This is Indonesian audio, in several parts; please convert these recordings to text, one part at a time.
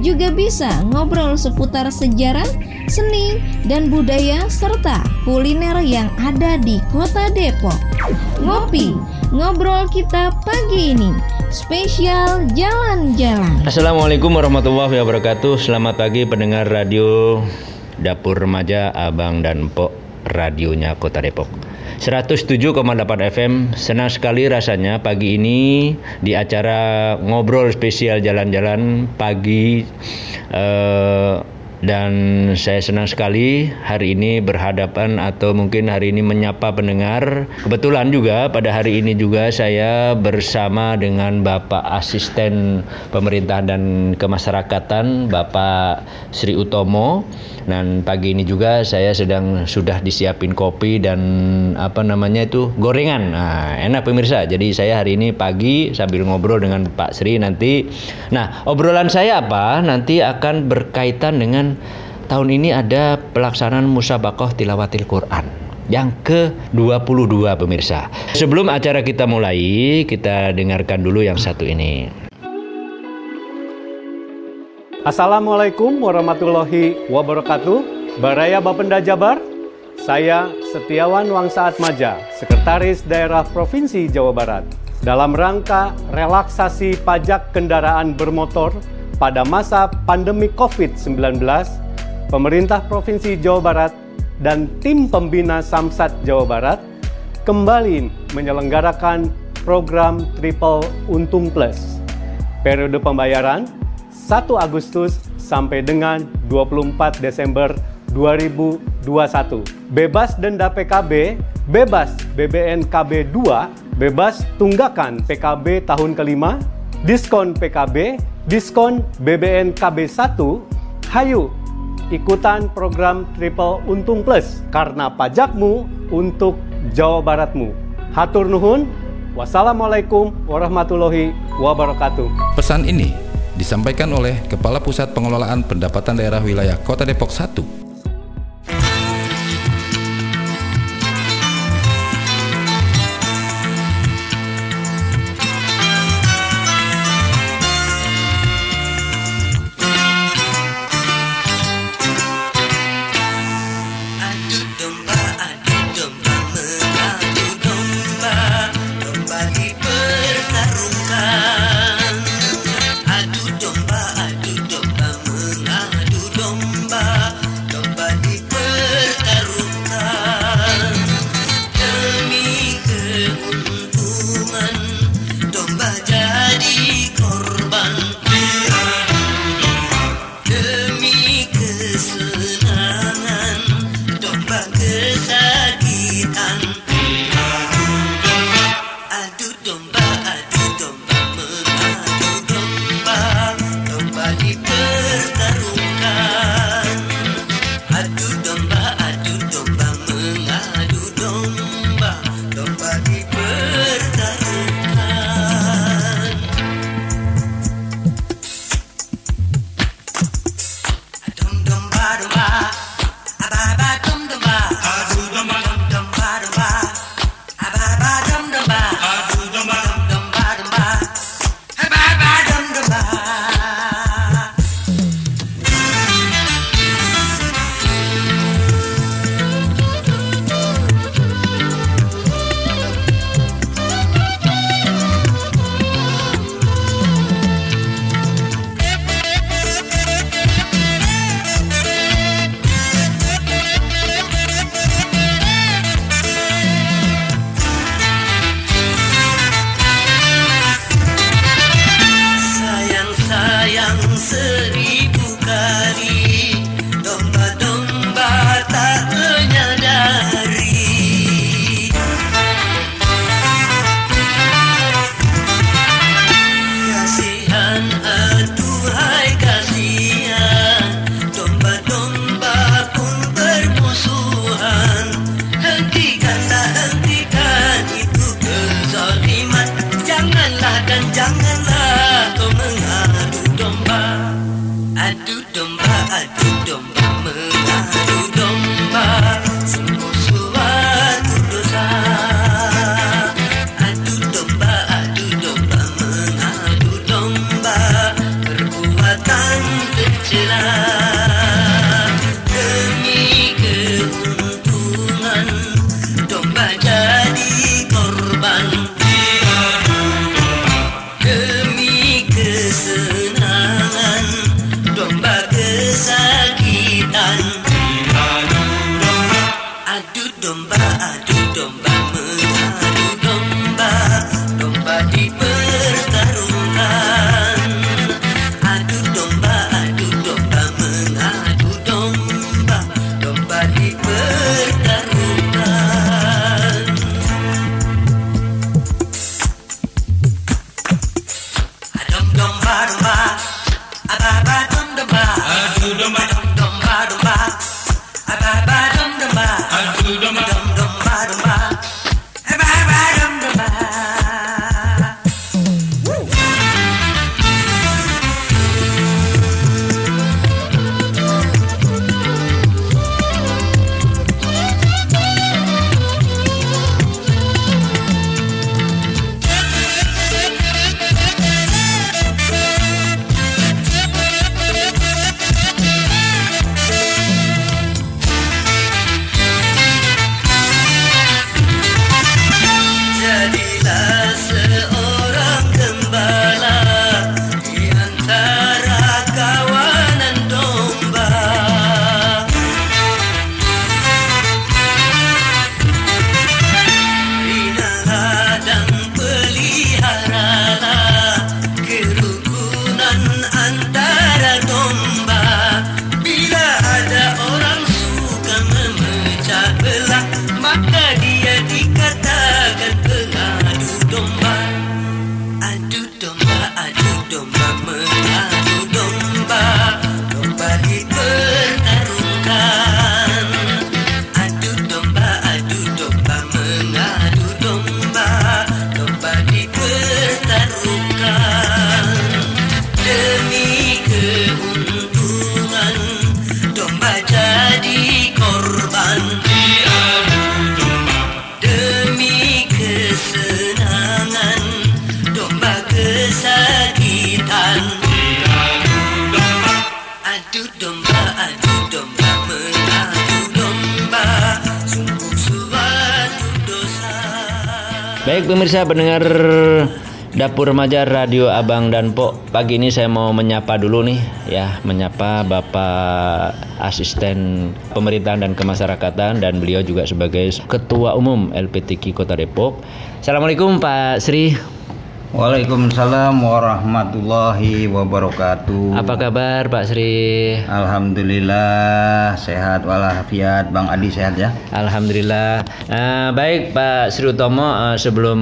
juga bisa ngobrol seputar sejarah, seni, dan budaya serta kuliner yang ada di kota Depok. Ngopi, ngobrol kita pagi ini, spesial jalan-jalan. Assalamualaikum warahmatullahi wabarakatuh. Selamat pagi pendengar radio Dapur Remaja Abang dan Pok radionya Kota Depok. 107,8 FM. Senang sekali rasanya pagi ini di acara ngobrol spesial jalan-jalan pagi eh, dan saya senang sekali hari ini berhadapan atau mungkin hari ini menyapa pendengar. Kebetulan juga pada hari ini juga saya bersama dengan Bapak Asisten Pemerintahan dan Kemasyarakatan Bapak Sri Utomo. Dan pagi ini juga saya sedang sudah disiapin kopi dan apa namanya itu gorengan. Nah, enak pemirsa. Jadi saya hari ini pagi sambil ngobrol dengan Pak Sri nanti. Nah, obrolan saya apa? Nanti akan berkaitan dengan tahun ini ada pelaksanaan musabakoh tilawatil Quran yang ke-22 pemirsa. Sebelum acara kita mulai, kita dengarkan dulu yang satu ini. Assalamualaikum warahmatullahi wabarakatuh. Baraya Bapenda Jabar, saya Setiawan Wangsaat Maja, Sekretaris Daerah Provinsi Jawa Barat. Dalam rangka relaksasi pajak kendaraan bermotor pada masa pandemi COVID-19, pemerintah Provinsi Jawa Barat dan tim pembina Samsat Jawa Barat kembali menyelenggarakan program Triple Untung Plus. Periode pembayaran 1 Agustus sampai dengan 24 Desember 2021. Bebas denda PKB, bebas BBN KB 2, bebas tunggakan PKB tahun kelima, diskon PKB, diskon BBN KB 1, hayu ikutan program Triple Untung Plus karena pajakmu untuk Jawa Baratmu. Hatur nuhun. Wassalamualaikum warahmatullahi wabarakatuh. Pesan ini disampaikan oleh Kepala Pusat Pengelolaan Pendapatan Daerah Wilayah Kota Depok 1 domba domba, ababa dom domba. Adu domba, adu domba, mengadu domba, sungguh suatu dosa. Baik pemirsa pendengar Dapur Remaja Radio Abang dan Pok. Pagi ini saya mau menyapa dulu nih ya Menyapa Bapak Asisten Pemerintahan dan Kemasyarakatan Dan beliau juga sebagai Ketua Umum LPTK Kota Depok. Assalamualaikum Pak Sri Waalaikumsalam warahmatullahi wabarakatuh. Apa kabar Pak Sri? Alhamdulillah sehat walafiat. Bang Adi sehat ya? Alhamdulillah. Eh, baik Pak Sri Utomo, eh, sebelum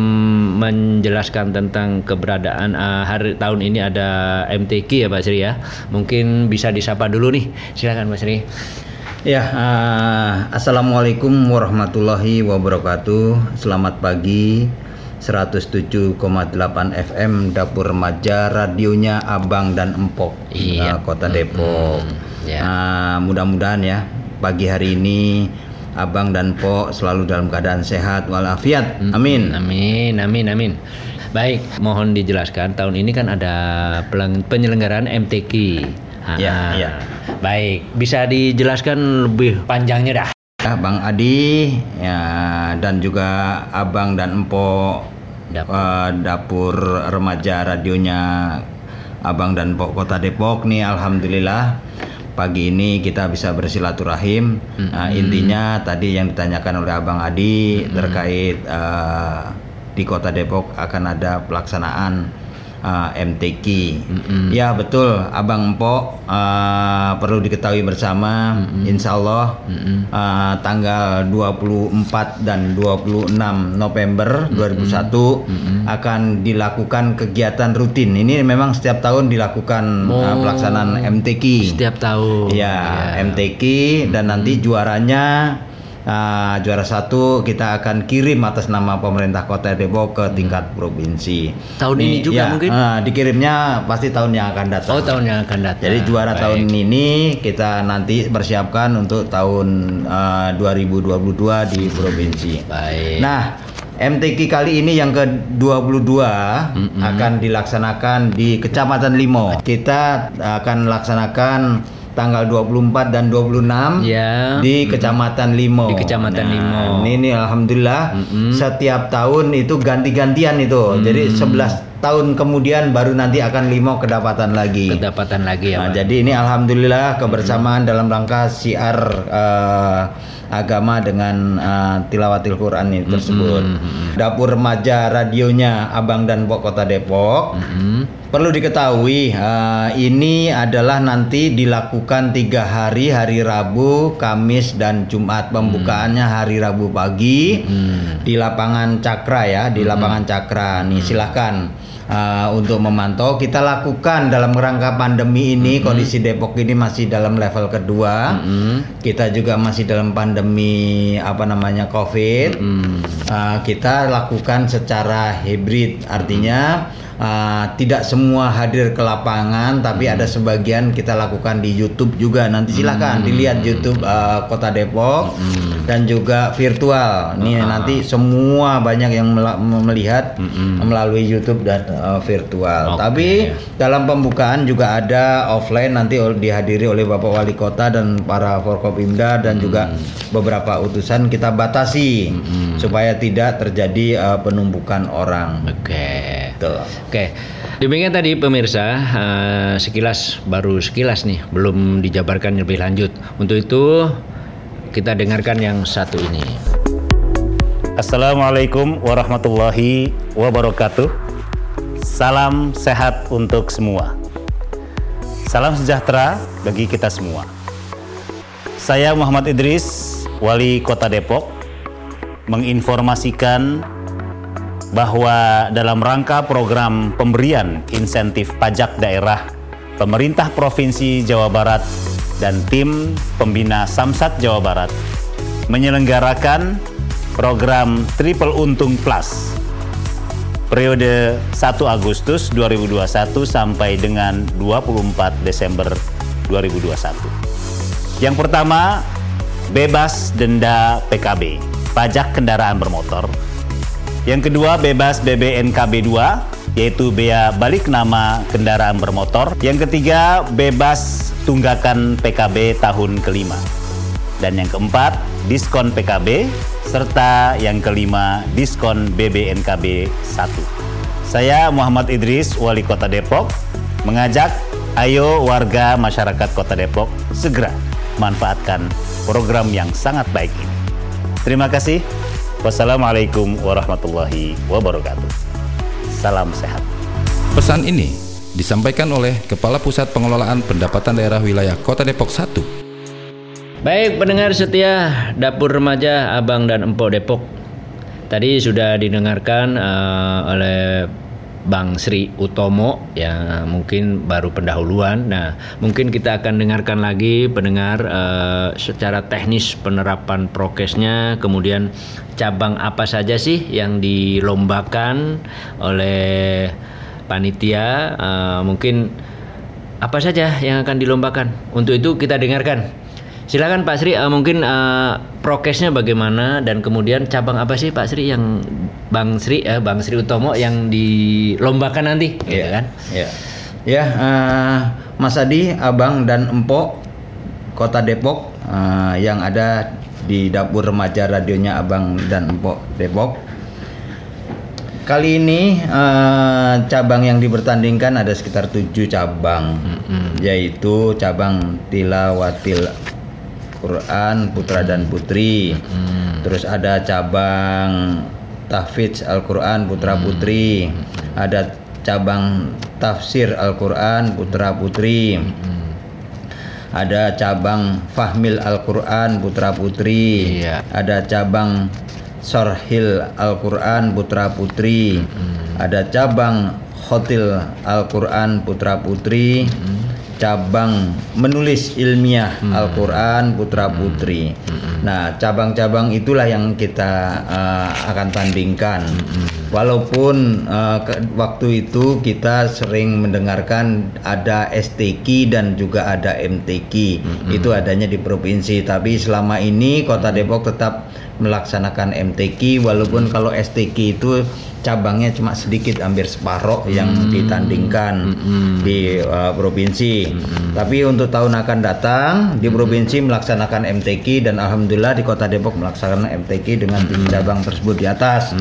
menjelaskan tentang keberadaan eh, hari tahun ini ada MTQ ya Pak Sri ya. Mungkin bisa disapa dulu nih. Silakan Pak Sri. Ya, eh, assalamualaikum warahmatullahi wabarakatuh. Selamat pagi. 107,8 FM Dapur Remaja radionya Abang dan Empok Iya. eh, Kota Depok. ya. Nah, mudah-mudahan ya pagi hari ini Abang dan Pok selalu dalam keadaan sehat walafiat. Amin. Amin, amin, amin. Baik, mohon dijelaskan tahun ini kan ada penyelenggaraan MTQ. Ah, Ya, ya. Baik, bisa dijelaskan lebih panjangnya dah. Ya, Bang Adi ya dan juga Abang dan Empok Dapur. eh, dapur remaja radionya Abang dan Empok Kota Depok nih alhamdulillah pagi ini kita bisa bersilaturahim. Nah, intinya tadi yang ditanyakan oleh Abang Adi terkait eh, di Kota Depok akan ada pelaksanaan eh, MTQ. Ya betul, Abang Empok eh, perlu diketahui bersama, Insya Allah eh, tanggal 24 dan 26 November 2001 akan dilakukan kegiatan rutin. Ini memang setiap tahun dilakukan eh, pelaksanaan MTQ. Setiap tahun. Ya, MTQ dan nanti juaranya Nah, juara satu kita akan kirim atas nama pemerintah Kota Depok ke tingkat provinsi. Tahun ini juga ya, mungkin? ah, dikirimnya pasti tahun yang akan datang. Oh tahun yang akan datang. Jadi juara Baik. tahun ini kita nanti persiapkan untuk tahun eh, 2022 di provinsi. Baik. Nah, MTQ kali ini yang ke-22 akan dilaksanakan di Kecamatan Limo. Kita akan laksanakan tanggal 24 dan 26 Ya. di Kecamatan Limo. Di Kecamatan Limo. Ini, ini alhamdulillah setiap tahun itu ganti-gantian itu. Jadi 11 tahun kemudian baru nanti akan Limo kedapatan lagi. kedapatan lagi ya Nah, Pak. jadi ini alhamdulillah kebersamaan dalam rangka siar eh, agama dengan eh, tilawatil Quran ini tersebut. Dapur remaja radionya Abang dan Pok Kota Depok. Mm-mm. Perlu diketahui eh, ini adalah nanti dilakukan tiga hari hari Rabu, Kamis dan Jumat. Pembukaannya hari Rabu pagi. Di lapangan Cakra ya, di lapangan Cakra. Nih silahkan eh, untuk memantau. Kita lakukan dalam rangka pandemi ini. Kondisi Depok ini masih dalam level kedua. Kita juga masih dalam pandemi apa namanya COVID. Uh, kita lakukan secara hybrid, artinya uh, tidak semua hadir ke lapangan, tapi ada sebagian kita lakukan di YouTube juga. Nanti silakan dilihat YouTube uh, Kota Depok dan juga virtual. Nih nanti semua banyak yang melihat melalui YouTube dan uh, virtual. Oke. Tapi dalam pembukaan juga ada offline nanti dihadiri oleh Bapak Wali Kota dan para Forkopimda dan juga beberapa utusan kita batasi supaya tidak terjadi uh, penumpukan orang. Oke. Tuh. Oke. Demikian tadi pemirsa eh, sekilas baru sekilas nih belum dijabarkan lebih lanjut. Untuk itu kita dengarkan yang satu ini. Assalamualaikum warahmatullahi wabarakatuh. Salam sehat untuk semua. Salam sejahtera bagi kita semua. Saya Muhammad Idris, Wali Kota Depok, menginformasikan bahwa dalam rangka program pemberian insentif pajak daerah pemerintah Provinsi Jawa Barat dan tim pembina Samsat Jawa Barat menyelenggarakan program Triple Untung Plus periode 1 Agustus 2021 sampai dengan 24 Desember 2021. Yang pertama, bebas denda PKB, pajak kendaraan bermotor. Yang kedua, bebas BBNKB 2, yaitu bea balik nama kendaraan bermotor. Yang ketiga, bebas tunggakan PKB tahun kelima. Dan yang keempat, diskon PKB, serta yang kelima, diskon BBNKB 1. Saya Muhammad Idris, Wali Kota Depok, mengajak ayo warga masyarakat Kota Depok segera manfaatkan program yang sangat baik ini. Terima kasih. Wassalamualaikum warahmatullahi wabarakatuh. Salam sehat. Pesan ini disampaikan oleh Kepala Pusat Pengelolaan Pendapatan Daerah Wilayah Kota Depok 1. Baik pendengar setia Dapur Remaja Abang dan Empok Depok. Tadi sudah didengarkan eh, oleh Bang Sri Utomo yang mungkin baru pendahuluan. Nah, mungkin kita akan dengarkan lagi pendengar eh, secara teknis penerapan prokesnya, kemudian cabang apa saja sih yang dilombakan oleh panitia, Eh, mungkin apa saja yang akan dilombakan. Untuk itu kita dengarkan. Silakan Pak Sri, eh, mungkin eh, prokesnya bagaimana dan kemudian cabang apa sih Pak Sri yang Bang Sri, eh, Bang Sri Utomo yang dilombakan nanti, gitu kan? Ya, ya eh, Mas Adi, Abang dan Empok Kota Depok eh, yang ada di dapur remaja radionya Abang dan Empok Depok. Kali ini eh, cabang yang dipertandingkan ada sekitar tujuh cabang, yaitu cabang tilawatil Quran putra dan putri. Terus ada cabang tahfidz Al-Quran putra putri. Ada cabang tafsir Al-Quran putra putri. Ada cabang fahmil Al-Quran putra putri. Iya. Ada cabang sorhil Al-Quran putra putri. Ada cabang khotil Al-Quran putra putri. Cabang menulis ilmiah Al-Quran putra putri. Nah, cabang-cabang itulah yang kita eh, akan tandingkan. Walaupun eh, ke- waktu itu kita sering mendengarkan ada STQ dan juga ada MTQ. Itu adanya di provinsi, tapi selama ini Kota Depok tetap melaksanakan MTQ walaupun kalau STQ itu cabangnya cuma sedikit hampir separuh yang ditandingkan di uh, provinsi. Tapi untuk tahun akan datang di provinsi melaksanakan MTQ dan alhamdulillah di Kota Depok melaksanakan MTQ dengan tiga cabang tersebut di atas.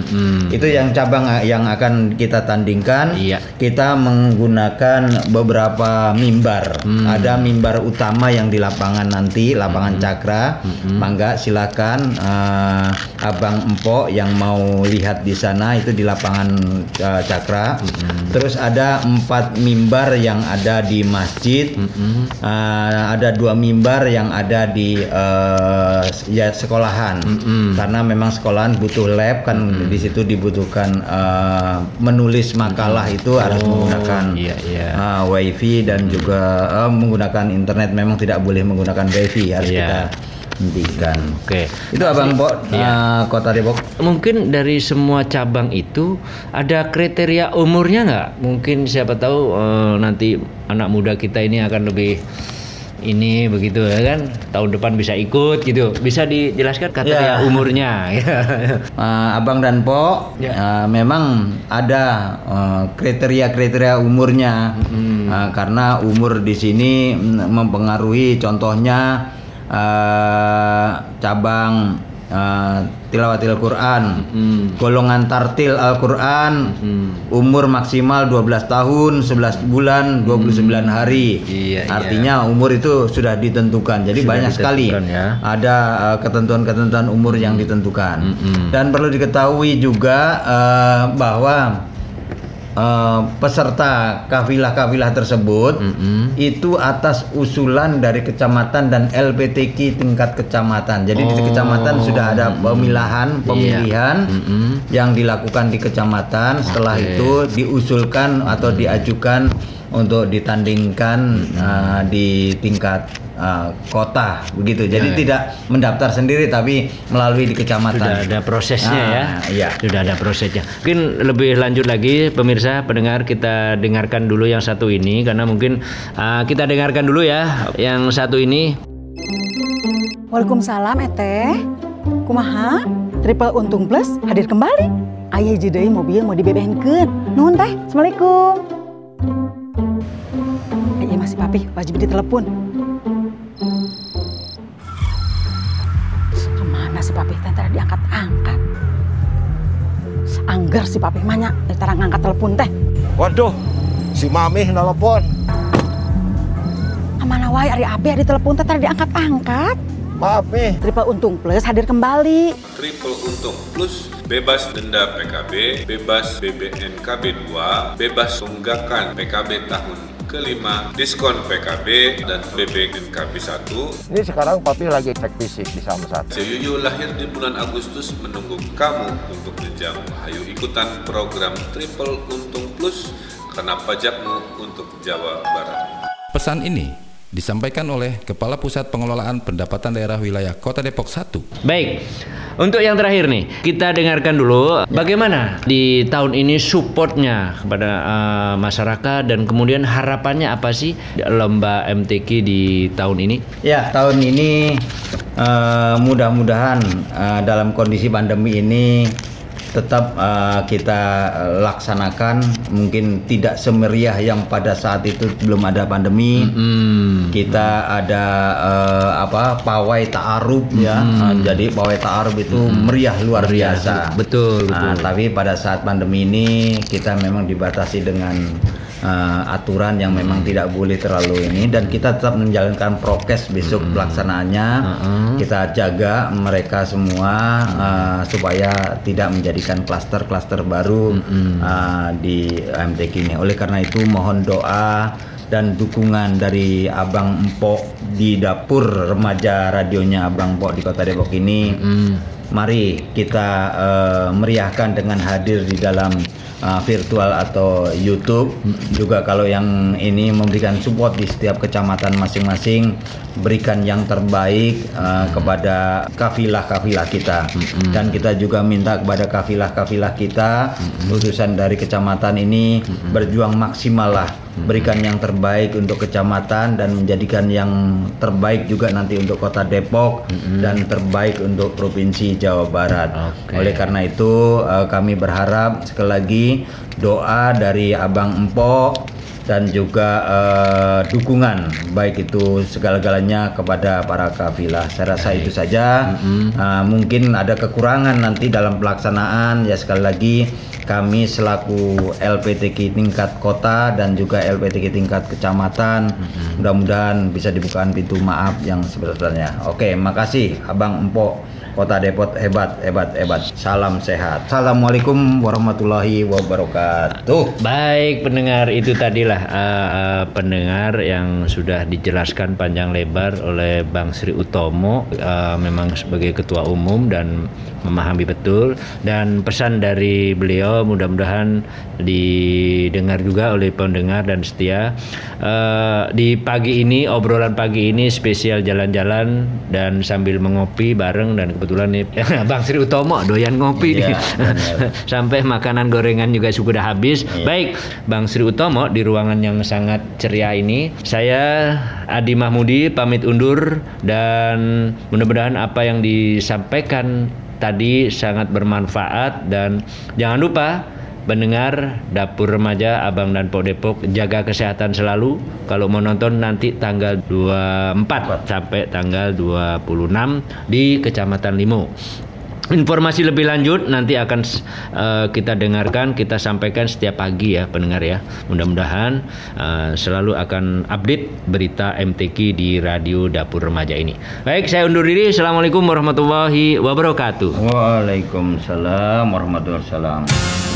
Itu yang cabang uh, yang akan kita tandingkan. Iya. Kita menggunakan beberapa mimbar. Ada mimbar utama yang di lapangan nanti, lapangan Cakra. Mangga silakan uh, Abang Empok yang mau lihat di sana itu di lapangan uh, Cakra. Terus ada empat mimbar yang ada di masjid. Uh, ada dua mimbar yang ada di uh, ya sekolahan. Karena memang sekolahan butuh lab kan di situ dibutuhkan uh, menulis makalah itu harus menggunakan iya, iya. uh, wifi dan juga uh, menggunakan internet memang tidak boleh menggunakan wifi harus Iya. kita hentikan. Oke. Itu Abang Pok uh, Kota Depok. Mungkin dari semua cabang itu ada kriteria umurnya nggak? Mungkin siapa tahu eh, nanti anak muda kita ini akan lebih ini begitu ya kan tahun depan bisa ikut gitu bisa dijelaskan kriteria Ya. umurnya Uh, Abang dan Po Ya. uh, memang ada uh, kriteria-kriteria umurnya Uh, karena umur di sini mempengaruhi contohnya uh, cabang uh, tilawatil Quran, golongan tartil Al-Quran, umur maksimal 12 tahun, 11 bulan, 29 hari. Iya, Artinya umur itu sudah ditentukan. Jadi Sudah banyak sekali ya. ada uh, ketentuan-ketentuan umur yang ditentukan. Dan perlu diketahui juga uh, bahwa uh, peserta kafilah-kafilah tersebut itu atas usulan dari kecamatan dan LPTK tingkat kecamatan. Jadi di kecamatan sudah ada pemilahan, pemilihan yang dilakukan di kecamatan. Setelah Oke. itu diusulkan atau diajukan untuk ditandingkan uh, di tingkat uh, kota begitu. Jadi Ya. tidak mendaftar sendiri tapi melalui di kecamatan. sudah ada prosesnya ya. Ah, iya. sudah ada prosesnya. Mungkin lebih lanjut lagi pemirsa pendengar kita dengarkan dulu yang satu ini karena mungkin ah, kita dengarkan dulu ya yang satu ini. Waalaikumsalam Eteh Kumaha? Triple Untung Plus hadir kembali. Ayah jedai mobil mau dibebenkeun. Nuhun teh Assalamualaikum. Eh iya masih papi. Wajib ditelepon Si papi teh tadi diangkat-angkat. Angger si papi manya Tara ngangkat telepon teh. Waduh, si Mamih nelpon. Ke mana wae Ari Abi di telepon teh tadi diangkat-angkat. Maaf nih, Triple Untung Plus hadir kembali. Triple Untung Plus bebas denda PKB, bebas BBNKB 2, bebas tunggakan PKB tahun kelima, diskon PKB dan BBNKB 1. ini sekarang papi lagi cek fisik di Samsat. Seyuyu lahir di bulan Agustus menunggu kamu untuk menjamu. Hayu ikutan program Triple Untung Plus karena pajakmu untuk Jawa Barat. Pesan ini disampaikan oleh Kepala Pusat Pengelolaan Pendapatan Daerah Wilayah Kota Depok 1. baik untuk yang terakhir nih kita dengarkan dulu bagaimana di tahun ini supportnya kepada ah, masyarakat dan kemudian harapannya apa sih lomba MTQ di tahun ini Ya, tahun ini eh, mudah-mudahan eh, dalam kondisi pandemi ini tetap eh, kita laksanakan mungkin tidak semeriah yang pada saat itu belum ada pandemi. Kita ada eh, apa pawai ta'aruf ya. Eh, jadi pawai ta'aruf itu meriah luar Meriah, biasa. betul, Nah, betul. tapi pada saat pandemi ini kita memang dibatasi dengan eh, aturan yang memang tidak boleh terlalu ini dan kita tetap menjalankan prokes besok pelaksanaannya. Kita jaga mereka semua eh, supaya tidak menjadikan klaster-klaster baru eh, di MTQ ini. Oleh karena itu mohon doa dan dukungan dari Abang Empok di dapur remaja radionya Abang Empok di Kota Depok ini. Mari kita eh, meriahkan dengan hadir di dalam uh, virtual atau YouTube. Juga kalau yang ini memberikan support di setiap kecamatan masing-masing berikan yang terbaik uh, kepada kafilah-kafilah kita. Dan kita juga minta kepada kafilah-kafilah kita utusan dari kecamatan ini berjuang maksimal lah. Berikan yang terbaik untuk kecamatan dan menjadikan yang terbaik juga nanti untuk kota Depok dan terbaik untuk provinsi Jawa Barat. Oleh karena itu uh, kami berharap sekali lagi doa dari Abang Empok dan juga eh, dukungan baik itu segala-galanya kepada para kafilah. Saya rasa itu saja. Eh, mungkin ada kekurangan nanti dalam pelaksanaan ya sekali lagi kami selaku LPTK tingkat kota dan juga LPTK tingkat kecamatan mudah-mudahan bisa dibukakan pintu maaf yang sebesar-besarnya. Oke, makasih Abang Empok Kota Depok hebat, hebat, hebat. Salam sehat. Assalamualaikum warahmatullahi wabarakatuh. Baik pendengar itu tadilah uh, uh, pendengar yang sudah dijelaskan panjang lebar oleh Bang Sri Utomo uh, memang sebagai ketua umum dan memahami betul dan pesan dari beliau mudah-mudahan didengar juga oleh pendengar dan setia uh, di pagi ini obrolan pagi ini spesial jalan-jalan dan sambil mengopi bareng dan kebetulan nih Bang Sri Utomo doyan ngopi nih. Iya, sampai makanan gorengan juga sudah habis. Baik Bang Sri Utomo di ruangan yang sangat ceria ini. Saya Adi Mahmudi pamit undur. Dan mudah-mudahan apa yang disampaikan tadi sangat bermanfaat. Dan jangan lupa pendengar dapur remaja Abang dan Pok Depok jaga kesehatan selalu kalau mau nonton nanti tanggal 24 sampai tanggal 26 di Kecamatan Limo Informasi lebih lanjut nanti akan uh, kita dengarkan, kita sampaikan setiap pagi ya pendengar ya. Mudah-mudahan uh, selalu akan update berita MTQ di radio Dapur Remaja ini. Baik, saya undur diri. Assalamualaikum warahmatullahi wabarakatuh. Waalaikumsalam warahmatullahi wabarakatuh.